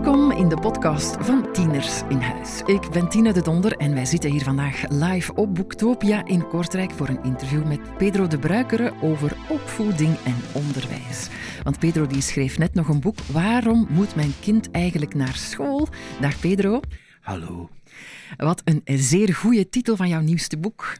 Welkom in de podcast van Tieners in Huis. Ik ben Tina de Donder en wij zitten hier vandaag live op Boektopia in Kortrijk voor een interview met Pedro de Bruikere over opvoeding en onderwijs. Want Pedro die schreef net nog een boek Waarom moet mijn kind eigenlijk naar school? Dag Pedro. Hallo. Wat een zeer goede titel van jouw nieuwste boek.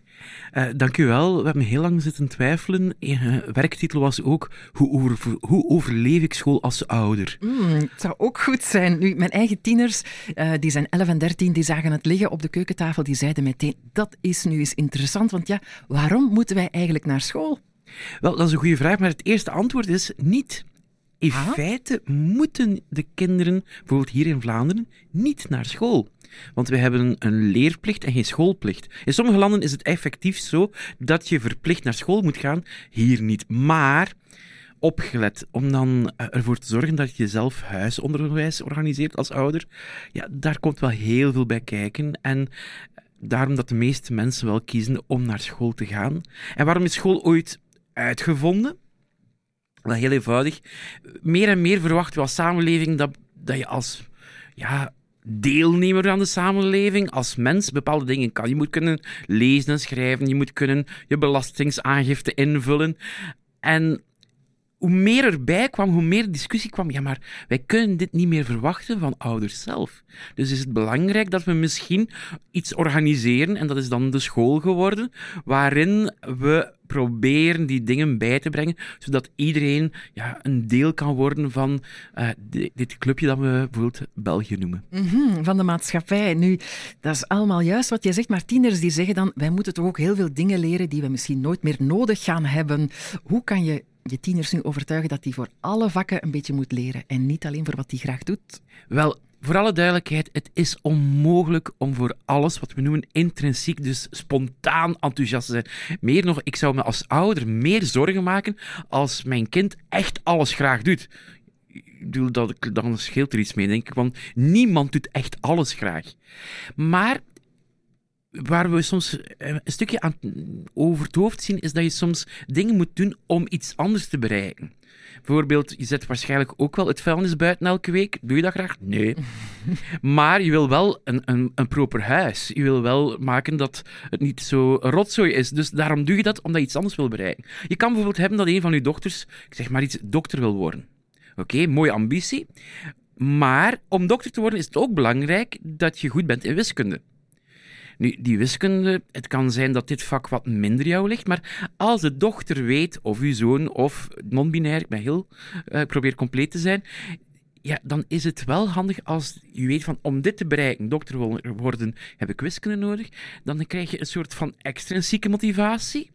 Uh, dank u wel. We hebben heel lang zitten twijfelen. Uh, werktitel was ook hoe, over, hoe, overleef ik school als ouder? Mm, het zou ook goed zijn. Nu, mijn eigen tieners, uh, die zijn 11 en 13, die zagen het liggen op de keukentafel. Die zeiden meteen, dat is nu eens interessant. Want ja, waarom moeten wij eigenlijk naar school? Wel, dat is een goede vraag. Maar het eerste antwoord is niet. In ah? feite moeten de kinderen, bijvoorbeeld hier in Vlaanderen, niet naar school. Want we hebben een leerplicht en geen schoolplicht. In sommige landen is het effectief zo dat je verplicht naar school moet gaan, hier niet. Maar opgelet om dan eh, ervoor te zorgen dat je zelf huisonderwijs organiseert als ouder, ja, daar komt wel heel veel bij kijken. En daarom dat de meeste mensen wel kiezen om naar school te gaan. En waarom is school ooit uitgevonden? Wel heel eenvoudig. Meer en meer verwachten we als samenleving dat, dat je als ja, deelnemer aan de samenleving, als mens, bepaalde dingen kan. Je moet kunnen lezen en schrijven, je moet kunnen je belastingsaangifte invullen. En hoe meer erbij kwam, hoe meer discussie kwam. Ja, maar wij kunnen dit niet meer verwachten van ouders zelf. Dus is het belangrijk dat we misschien iets organiseren, en dat is dan de school geworden, waarin we proberen die dingen bij te brengen, zodat iedereen ja, een deel kan worden van uh, dit clubje dat we bijvoorbeeld België noemen. -hmm, van de maatschappij. Nu, dat is allemaal juist wat je zegt, maar tieners die zeggen dan, wij moeten toch ook heel veel dingen leren die we misschien nooit meer nodig gaan hebben. Hoe kan je je tieners nu overtuigen dat die voor alle vakken een beetje moet leren en niet alleen voor wat hij graag doet? Wel, voor alle duidelijkheid, het is onmogelijk om voor alles wat we noemen intrinsiek, dus spontaan enthousiast te zijn. Meer nog, ik zou me als ouder meer zorgen maken als mijn kind echt alles graag doet. Ik bedoel, dat, dan scheelt er iets mee, denk ik, want niemand doet echt alles graag. Maar waar we soms eh, een stukje aan over het hoofd zien, is dat je soms dingen moet doen om iets anders te bereiken. Bijvoorbeeld, je zet waarschijnlijk ook wel het vuilnis buiten elke week. Doe je dat graag? Nee. maar je wil wel een, een, een proper huis. Je wil wel maken dat het niet zo rotzooi is. Dus daarom doe je dat, omdat je iets anders wil bereiken. Je kan bijvoorbeeld hebben dat een van je dochters, ik zeg maar iets, dokter wil worden. Oké, mooie ambitie. Maar om dokter te worden is het ook belangrijk dat je goed bent in wiskunde. Nu, die wiskunde, het kan zijn dat dit vak wat minder jou ligt, maar als de dochter weet, of uw zoon, of non-binair, ik ben heel, uh, probeer compleet te zijn, ja, dan is het wel handig als je weet van om dit te bereiken, dokter worden, heb ik wiskunde nodig. Dan krijg je een soort van extrinsieke motivatie.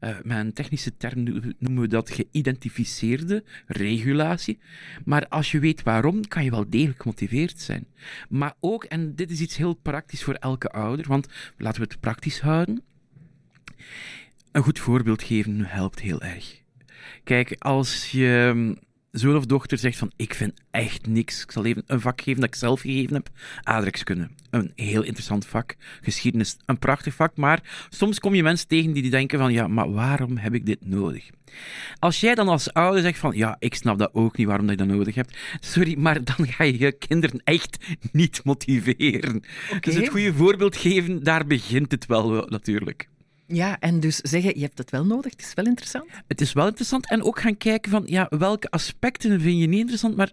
Uh, met een technische term noemen we dat geïdentificeerde regulatie. Maar als je weet waarom, kan je wel degelijk gemotiveerd zijn. Maar ook, en dit is iets heel praktisch voor elke ouder, want laten we het praktisch houden. Een goed voorbeeld geven helpt heel erg. Kijk, als je zoon of dochter zegt van ik vind echt niks. Ik zal even een vak geven dat ik zelf gegeven heb. Aardrijkskunde. Een heel interessant vak. Geschiedenis. Een prachtig vak. Maar soms kom je mensen tegen die denken van ja, maar waarom heb ik dit nodig? Als jij dan als ouder zegt van ja, ik snap dat ook niet waarom dat je dat nodig hebt. Sorry, maar dan ga je je kinderen echt niet motiveren. Dus het goede voorbeeld geven, daar begint het wel natuurlijk. Ja, en dus zeggen, je hebt het wel nodig, het is wel interessant? Het is wel interessant en ook gaan kijken van, ja, welke aspecten vind je niet interessant, maar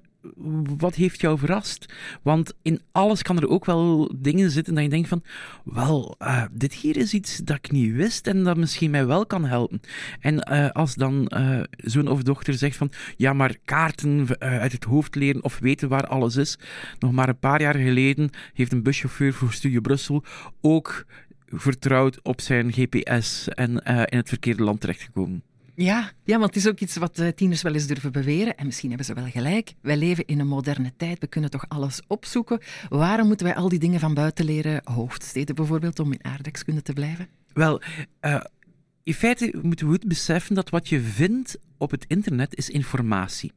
wat heeft jou verrast? Want in alles kan er ook wel dingen zitten dat je denkt van, wel, uh, dit hier is iets dat ik niet wist en dat misschien mij wel kan helpen. En uh, als dan uh, zoon of dochter zegt van, ja, maar kaarten uit het hoofd leren of weten waar alles is. Nog maar een paar jaar geleden heeft een buschauffeur voor Studio Brussel ook vertrouwd op zijn GPS en uh, in het verkeerde land terechtgekomen. Ja, ja, want het is ook iets wat uh, tieners wel eens durven beweren. En misschien hebben ze wel gelijk. Wij leven in een moderne tijd. We kunnen toch alles opzoeken. Waarom moeten wij al die dingen van buiten leren? Hoofdsteden bijvoorbeeld, om in aardrijkskunde te blijven? Wel, uh, in feite moeten we goed beseffen dat wat je vindt op het internet is informatie.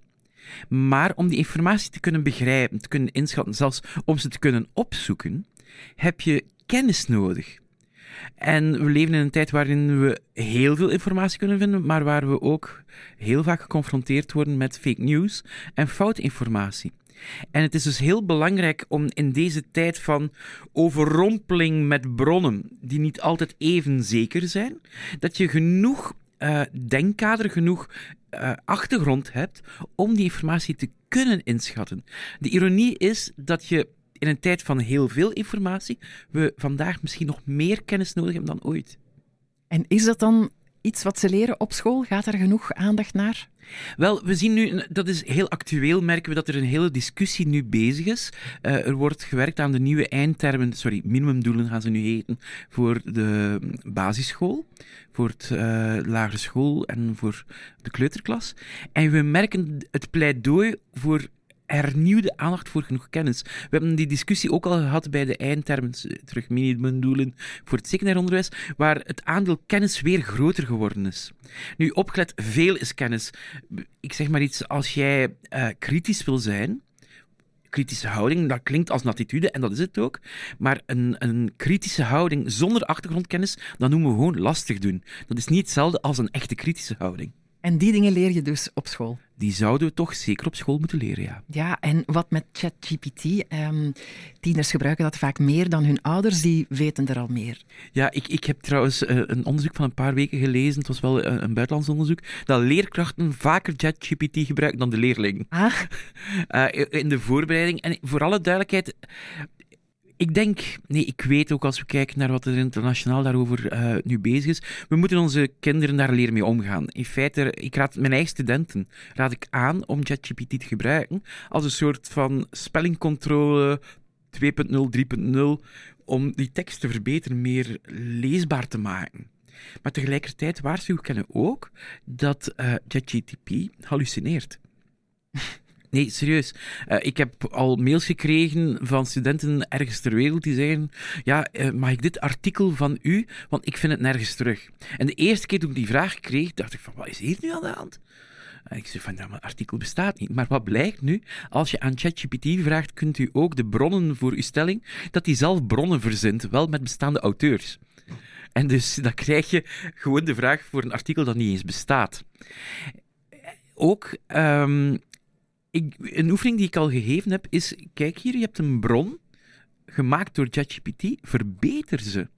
Maar om die informatie te kunnen begrijpen, te kunnen inschatten, zelfs om ze te kunnen opzoeken, heb je kennis nodig. En we leven in een tijd waarin we heel veel informatie kunnen vinden, maar waar we ook heel vaak geconfronteerd worden met fake news en foute informatie. En het is dus heel belangrijk om in deze tijd van overrompeling met bronnen, die niet altijd even zeker zijn, dat je genoeg uh, denkkader, genoeg uh, achtergrond hebt om die informatie te kunnen inschatten. De ironie is dat je in een tijd van heel veel informatie, we vandaag misschien nog meer kennis nodig hebben dan ooit. En is dat dan iets wat ze leren op school? Gaat er genoeg aandacht naar? Wel, we zien nu, dat is heel actueel, merken we dat er een hele discussie nu bezig is. Uh, er wordt gewerkt aan de nieuwe eindtermen, sorry, minimumdoelen gaan ze nu heten, voor de basisschool, voor het uh, lagere school en voor de kleuterklas. En we merken het pleidooi voor hernieuwde aandacht voor genoeg kennis. We hebben die discussie ook al gehad bij de eindtermen, terug minimumdoelen voor het secundair onderwijs, waar het aandeel kennis weer groter geworden is. Nu, opgelet, veel is kennis. Ik zeg maar iets, als jij uh, kritisch wil zijn, kritische houding, dat klinkt als een attitude en dat is het ook. Maar een, een kritische houding zonder achtergrondkennis, dat noemen we gewoon lastig doen. Dat is niet hetzelfde als een echte kritische houding. En die dingen leer je dus op school? Die zouden we toch zeker op school moeten leren, ja. Ja, en wat met ChatGPT? Um, tieners gebruiken dat vaak meer dan hun ouders, die weten er al meer. Ja, ik, ik heb trouwens uh, een onderzoek van een paar weken gelezen, het was wel een, een buitenlands onderzoek, dat leerkrachten vaker ChatGPT gebruiken dan de leerling. Ah. Uh, in de voorbereiding. En voor alle duidelijkheid, ik denk, nee, ik weet ook als we kijken naar wat er internationaal daarover uh, nu bezig is, we moeten onze kinderen daar leren mee omgaan. In feite, ik raad mijn eigen studenten raad ik aan om ChatGPT te gebruiken als een soort van spellingcontrole 2.0, 3.0, om die tekst te verbeteren, meer leesbaar te maken. Maar tegelijkertijd waarschuwen we ook dat uh, ChatGPT hallucineert. Nee, serieus. Uh, ik heb al mails gekregen van studenten ergens ter wereld die zeggen: Ja, uh, mag ik dit artikel van u? Want ik vind het nergens terug. En de eerste keer toen ik die vraag kreeg, dacht ik: van, Wat is hier nu aan de hand? Ik zei van, ja, mijn artikel bestaat niet. Maar wat blijkt nu? Als je aan ChatGPT vraagt, kunt u ook de bronnen voor uw stelling, dat hij zelf bronnen verzint, wel met bestaande auteurs. En dus dan krijg je gewoon de vraag voor een artikel dat niet eens bestaat. Ook um, een oefening die ik al gegeven heb is: kijk hier, je hebt een bron gemaakt door ChatGPT, verbeter ze.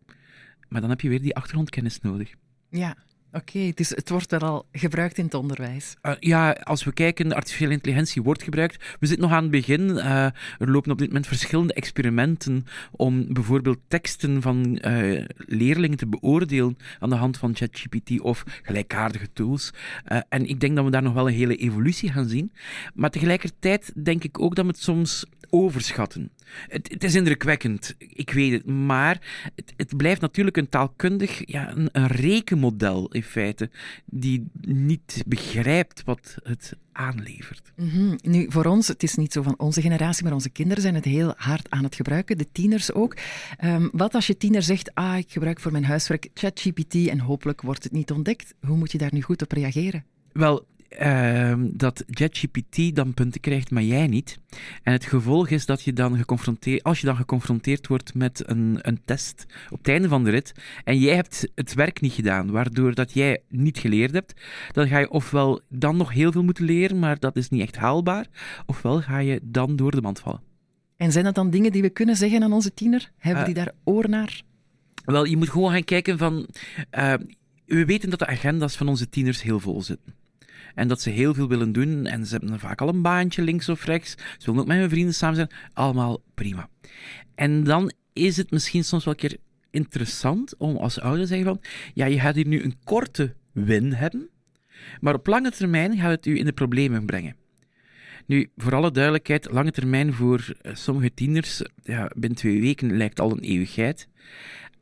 Maar dan heb je weer die achtergrondkennis nodig. Ja. Oké, dus het wordt wel al gebruikt in het onderwijs. Uh, ja, als we kijken, artificiële intelligentie wordt gebruikt. We zitten nog aan het begin. Uh, er lopen op dit moment verschillende experimenten om bijvoorbeeld teksten van uh, leerlingen te beoordelen aan de hand van ChatGPT of gelijkaardige tools. en ik denk dat we daar nog wel een hele evolutie gaan zien. Maar tegelijkertijd denk ik ook dat we het soms overschatten. Het, het, is indrukwekkend, ik weet het, maar het, het blijft natuurlijk een taalkundig, ja, een, een, rekenmodel in feite, die niet begrijpt wat het aanlevert. Mm -hmm. Nu, voor ons, het is niet zo van onze generatie, maar onze kinderen zijn het heel hard aan het gebruiken, de tieners ook. Um, wat als je tiener zegt, ah, ik gebruik voor mijn huiswerk ChatGPT en hopelijk wordt het niet ontdekt, hoe moet je daar nu goed op reageren? Wel, uh, dat ChatGPT dan punten krijgt, maar jij niet. En het gevolg is dat je dan geconfronteerd, als je dan geconfronteerd wordt met een, een test op het einde van de rit en jij hebt het werk niet gedaan, waardoor dat jij niet geleerd hebt, dan ga je ofwel dan nog heel veel moeten leren, maar dat is niet echt haalbaar, ofwel ga je dan door de mand vallen. En zijn dat dan dingen die we kunnen zeggen aan onze tiener? Hebben uh, die daar oor naar? Wel, je moet gewoon gaan kijken van... Uh, we weten dat de agenda's van onze tieners heel vol zitten. En dat ze heel veel willen doen. En ze hebben vaak al een baantje links of rechts. Ze willen ook met hun vrienden samen zijn. Allemaal prima. En dan is het misschien soms wel een keer interessant om als ouder te zeggen van... Ja, je gaat hier nu een korte win hebben. Maar op lange termijn gaat het u in de problemen brengen. Nu, voor alle duidelijkheid, lange termijn voor eh, sommige tieners, ja, binnen twee weken lijkt al een eeuwigheid.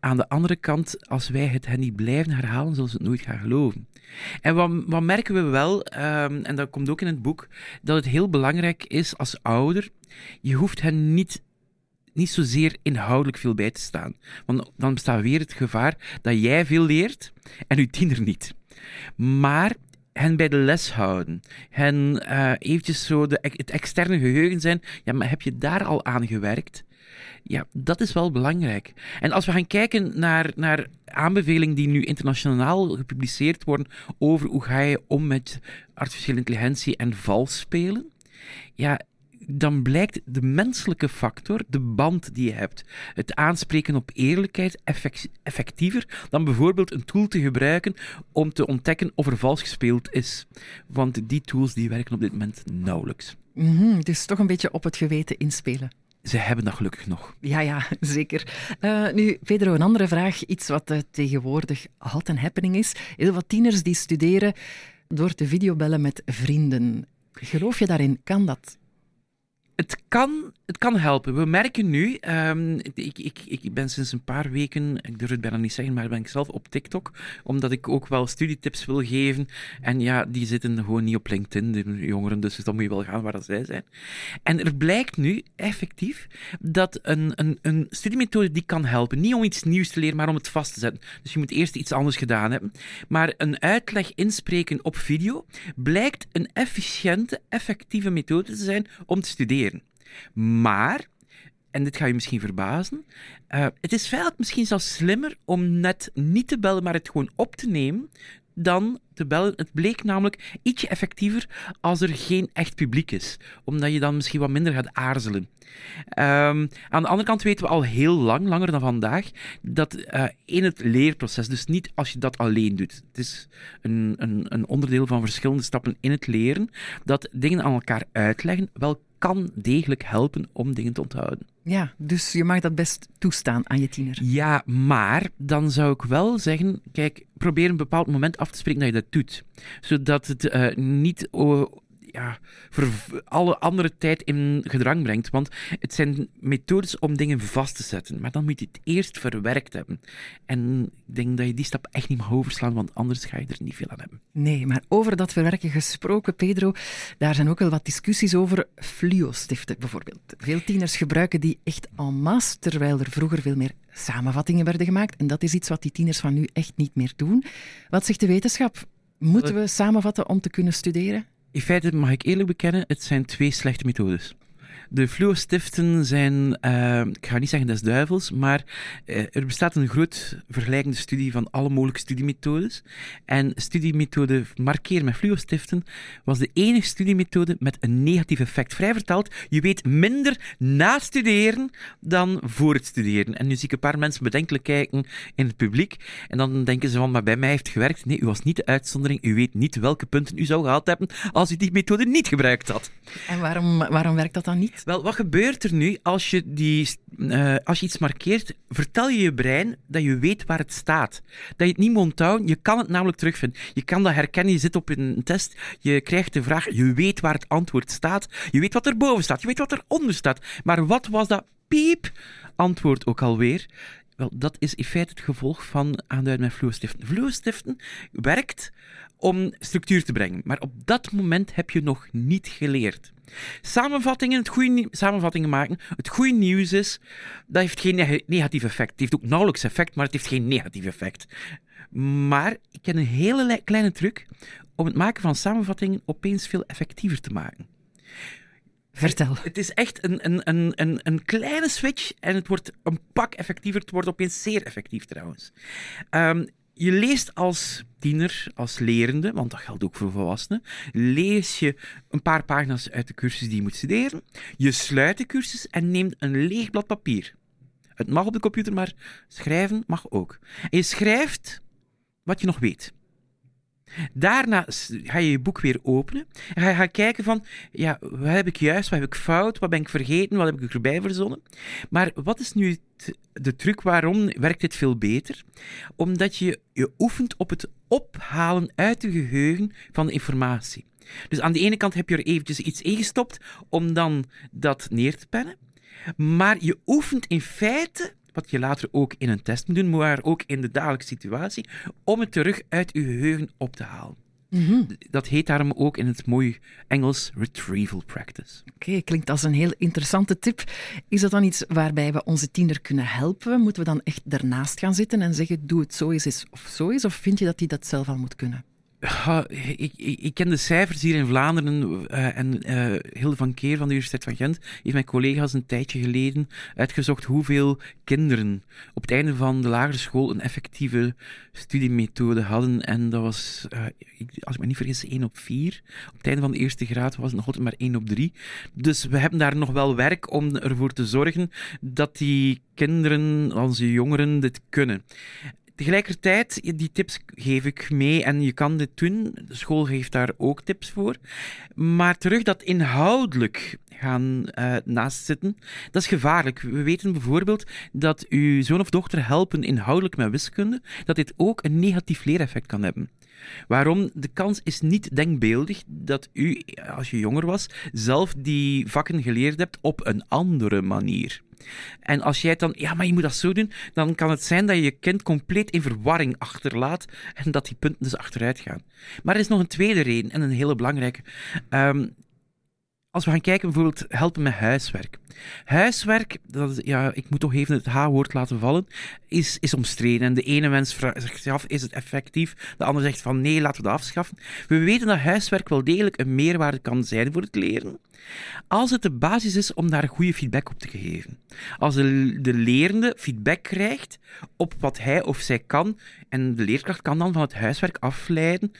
Aan de andere kant, als wij het hen niet blijven herhalen, zullen ze het nooit gaan geloven. En wat, wat merken we wel, um, en dat komt ook in het boek, dat het heel belangrijk is als ouder, je hoeft hen niet niet zozeer inhoudelijk veel bij te staan. Want dan bestaat weer het gevaar dat jij veel leert en uw tiener niet. Maar hen bij de les houden. Hen uh, eventjes zo de, het externe geheugen zijn. Ja, maar heb je daar al aan gewerkt? Ja, dat is wel belangrijk. En als we gaan kijken naar, naar aanbevelingen die nu internationaal gepubliceerd worden over hoe ga je om met artificiële intelligentie en vals spelen, ja, dan blijkt de menselijke factor, de band die je hebt, het aanspreken op eerlijkheid, effectiever dan bijvoorbeeld een tool te gebruiken om te ontdekken of er vals gespeeld is. Want die tools die werken op dit moment nauwelijks. Mm dus toch een beetje op het geweten inspelen. Ze hebben dat gelukkig nog. Ja, ja, zeker. Uh, nu, Pedro, een andere vraag. Iets wat uh, tegenwoordig hot and happening is. Heel wat tieners die studeren door te videobellen met vrienden. Geloof je daarin? Kan dat? Het kan, het kan helpen. We merken nu, um, ik, ik, ik ben sinds een paar weken, ik durf het bijna niet zeggen, maar ben ik zelf op TikTok, omdat ik ook wel studietips wil geven. En ja, die zitten gewoon niet op LinkedIn, de jongeren, dus dan moet je wel gaan waar dat zij zijn. En er blijkt nu effectief dat een, een, een studiemethode die kan helpen, niet om iets nieuws te leren, maar om het vast te zetten. Dus je moet eerst iets anders gedaan hebben. Maar een uitleg inspreken op video blijkt een efficiënte, effectieve methode te zijn om te studeren. Maar, en dit ga je misschien verbazen, uh, het is feitelijk misschien zelfs slimmer om net niet te bellen, maar het gewoon op te nemen, dan te bellen. Het bleek namelijk ietsje effectiever als er geen echt publiek is, omdat je dan misschien wat minder gaat aarzelen. Um, aan de andere kant weten we al heel lang, langer dan vandaag, dat uh, in het leerproces, dus niet als je dat alleen doet, het is een, een, een onderdeel van verschillende stappen in het leren, dat dingen aan elkaar uitleggen wel kan degelijk helpen om dingen te onthouden. Ja, dus je mag dat best toestaan aan je tiener. Ja, maar dan zou ik wel zeggen: kijk, probeer een bepaald moment af te spreken dat je dat doet. Zodat het uh, niet ja, voor alle andere tijd in gedrang brengt. Want het zijn methodes om dingen vast te zetten. Maar dan moet je het eerst verwerkt hebben. En ik denk dat je die stap echt niet mag overslaan, want anders ga je er niet veel aan hebben. Nee, maar over dat verwerken gesproken, Pedro, daar zijn ook wel wat discussies over fluo-stiften bijvoorbeeld. Veel tieners gebruiken die echt en masse, terwijl er vroeger veel meer samenvattingen werden gemaakt. En dat is iets wat die tieners van nu echt niet meer doen. Wat zegt de wetenschap? Moeten we samenvatten om te kunnen studeren? In feite mag ik eerlijk bekennen, het zijn twee slechte methodes. De fluo-stiften zijn, uh, ik ga niet zeggen des duivels, maar uh, er bestaat een groot vergelijkende studie van alle mogelijke studiemethodes. En studiemethode markeren met fluo-stiften was de enige studiemethode met een negatief effect. Vrij vertaald, je weet minder na studeren dan voor het studeren. En nu zie ik een paar mensen bedenkelijk kijken in het publiek. En dan denken ze van, maar bij mij heeft het gewerkt. Nee, u was niet de uitzondering. U weet niet welke punten u zou gehad hebben als u die methode niet gebruikt had. En waarom, waarom werkt dat dan niet? Wel, wat gebeurt er nu als je, die, uh, als je iets markeert? Vertel je je brein dat je weet waar het staat. Dat je het niet moet onthouden. Je kan het namelijk terugvinden. Je kan dat herkennen. Je zit op een test. Je krijgt de vraag. Je weet waar het antwoord staat. Je weet wat er boven staat. Je weet wat er onder staat. Maar wat was dat piep antwoord ook alweer? Wel, dat is in feite het gevolg van aanduiden met fluostiften. Fluostiften werkt om structuur te brengen, maar op dat moment heb je nog niet geleerd. Samenvattingen, het goede samenvattingen maken. Het goede nieuws is, dat heeft geen negatief effect. Het heeft ook nauwelijks effect, maar het heeft geen negatief effect. Maar ik ken een hele kleine truc om het maken van samenvattingen opeens veel effectiever te maken. Vertel. Het is echt een, een, een, een, een kleine switch en het wordt een pak effectiever. Het wordt opeens zeer effectief trouwens. Um, je leest als tiener, als lerende, want dat geldt ook voor volwassenen, lees je een paar pagina's uit de cursus die je moet studeren. Je sluit de cursus en neemt een leeg blad papier. Het mag op de computer, maar schrijven mag ook. En je schrijft wat je nog weet. Daarna ga je je boek weer openen en ga je gaan kijken van, ja, wat heb ik juist, wat heb ik fout, wat ben ik vergeten, wat heb ik erbij verzonnen. Maar wat is nu de truc, waarom werkt dit veel beter? Omdat je je oefent op het ophalen uit je geheugen van de informatie. Dus aan de ene kant heb je er eventjes iets ingestopt om dan dat neer te pennen. Maar je oefent in feite wat je later ook in een test moet doen, maar ook in de dagelijkse situatie, om het terug uit je geheugen op te halen. Mhm. Dat heet daarom ook in het mooie Engels retrieval practice. Oké, klinkt als een heel interessante tip. Is dat dan iets waarbij we onze tiener kunnen helpen? Moeten we dan echt ernaast gaan zitten en zeggen: doe het zo eens of zo eens? Of vind je dat hij dat zelf al moet kunnen? Ik, ik, ik, ken de cijfers hier in Vlaanderen uh, en uh, Hilde van Keer van de Universiteit van Gent heeft mijn collega's een tijdje geleden uitgezocht hoeveel kinderen op het einde van de lagere school een effectieve studiemethode hadden. En dat was, uh, als ik me niet vergis, 1 op 4. Op het einde van de eerste graad was het nog altijd maar 1 op 3. Dus we hebben daar nog wel werk om ervoor te zorgen dat die kinderen, onze jongeren, dit kunnen. Tegelijkertijd, die tips geef ik mee en je kan dit doen. De school geeft daar ook tips voor. Maar terug dat inhoudelijk gaan uh, naast zitten, dat is gevaarlijk. We weten bijvoorbeeld dat uw zoon of dochter helpen inhoudelijk met wiskunde, dat dit ook een negatief leereffect kan hebben. Waarom? De kans is niet denkbeeldig dat u, als je jonger was, zelf die vakken geleerd hebt op een andere manier. En als jij dan, ja, maar je moet dat zo doen, dan kan het zijn dat je je kind compleet in verwarring achterlaat en dat die punten dus achteruit gaan. Maar er is nog een tweede reden en een hele belangrijke. Um, als we gaan kijken, bijvoorbeeld helpen met huiswerk. Huiswerk, dat, ja, ik moet toch even het H-woord laten vallen, is, is omstreden. En de ene mens zegt af, is het effectief? De ander zegt van nee, laten we het afschaffen. We weten dat huiswerk wel degelijk een meerwaarde kan zijn voor het leren. Als het de basis is om daar goede feedback op te geven. Als de, de lerende feedback krijgt op wat hij of zij kan, en de leerkracht kan dan van het huiswerk afleiden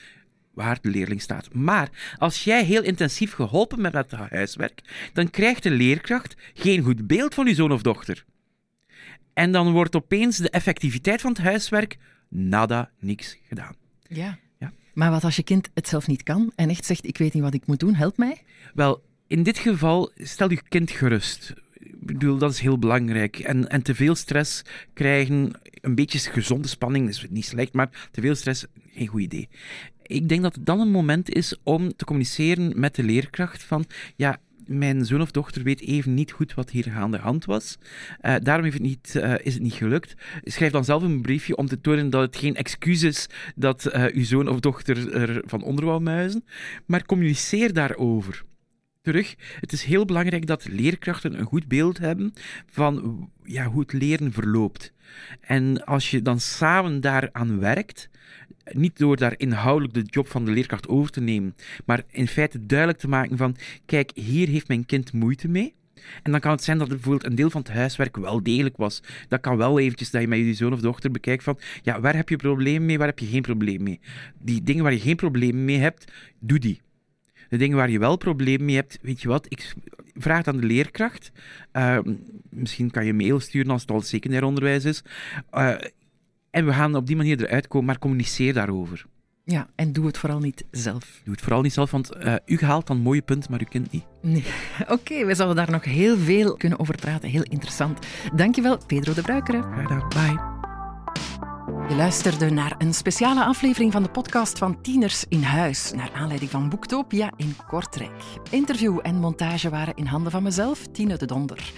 waar de leerling staat. Maar als jij heel intensief geholpen bent met het huiswerk, dan krijgt de leerkracht geen goed beeld van je zoon of dochter. En dan wordt opeens de effectiviteit van het huiswerk nada, niks gedaan. Ja. ja. Maar wat als je kind het zelf niet kan en echt zegt: Ik weet niet wat ik moet doen, help mij? Wel, in dit geval stel je kind gerust. Ik bedoel, dat is heel belangrijk. En, en te veel stress krijgen, een beetje gezonde spanning, is niet slecht, maar te veel stress, geen goed idee ik denk dat het dan een moment is om te communiceren met de leerkracht van, ja, mijn zoon of dochter weet even niet goed wat hier aan de hand was. Uh, daarom heeft het niet, uh, is het niet gelukt. Schrijf dan zelf een briefje om te tonen dat het geen excuus is dat uh, uw zoon of dochter er van onder wou muizen. Maar communiceer daarover. Terug, het is heel belangrijk dat leerkrachten een goed beeld hebben van ja, hoe het leren verloopt. En als je dan samen daaraan werkt, niet door daar inhoudelijk de job van de leerkracht over te nemen, maar in feite duidelijk te maken van, kijk, hier heeft mijn kind moeite mee. En dan kan het zijn dat er bijvoorbeeld een deel van het huiswerk wel degelijk was. Dat kan wel eventjes dat je met je zoon of dochter bekijkt van, ja, waar heb je problemen mee, waar heb je geen probleem mee? Die dingen waar je geen probleem mee hebt, doe die. De dingen waar je wel problemen mee hebt, weet je wat, ik vraag het aan de leerkracht. Uh, misschien kan je mail sturen als het al secundair onderwijs is. Uh, en we gaan op die manier eruit komen, maar communiceer daarover. Ja, en doe het vooral niet zelf. Doe het vooral niet zelf, want uh, u haalt dan mooie punten, maar u kent niet. Nee. Oké, we zullen daar nog heel veel kunnen over praten. Heel interessant. Dankjewel, Pedro de Bruikere. Graag gedaan. Bye. Je luisterde naar een speciale aflevering van de podcast van Tieners in Huis, naar aanleiding van Boektopia in Kortrijk. Interview en montage waren in handen van mezelf, Tine de Donder.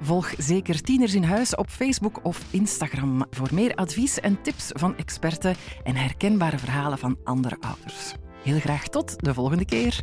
Volg zeker Tieners in Huis op Facebook of Instagram voor meer advies en tips van experten en herkenbare verhalen van andere ouders. Heel graag tot de volgende keer.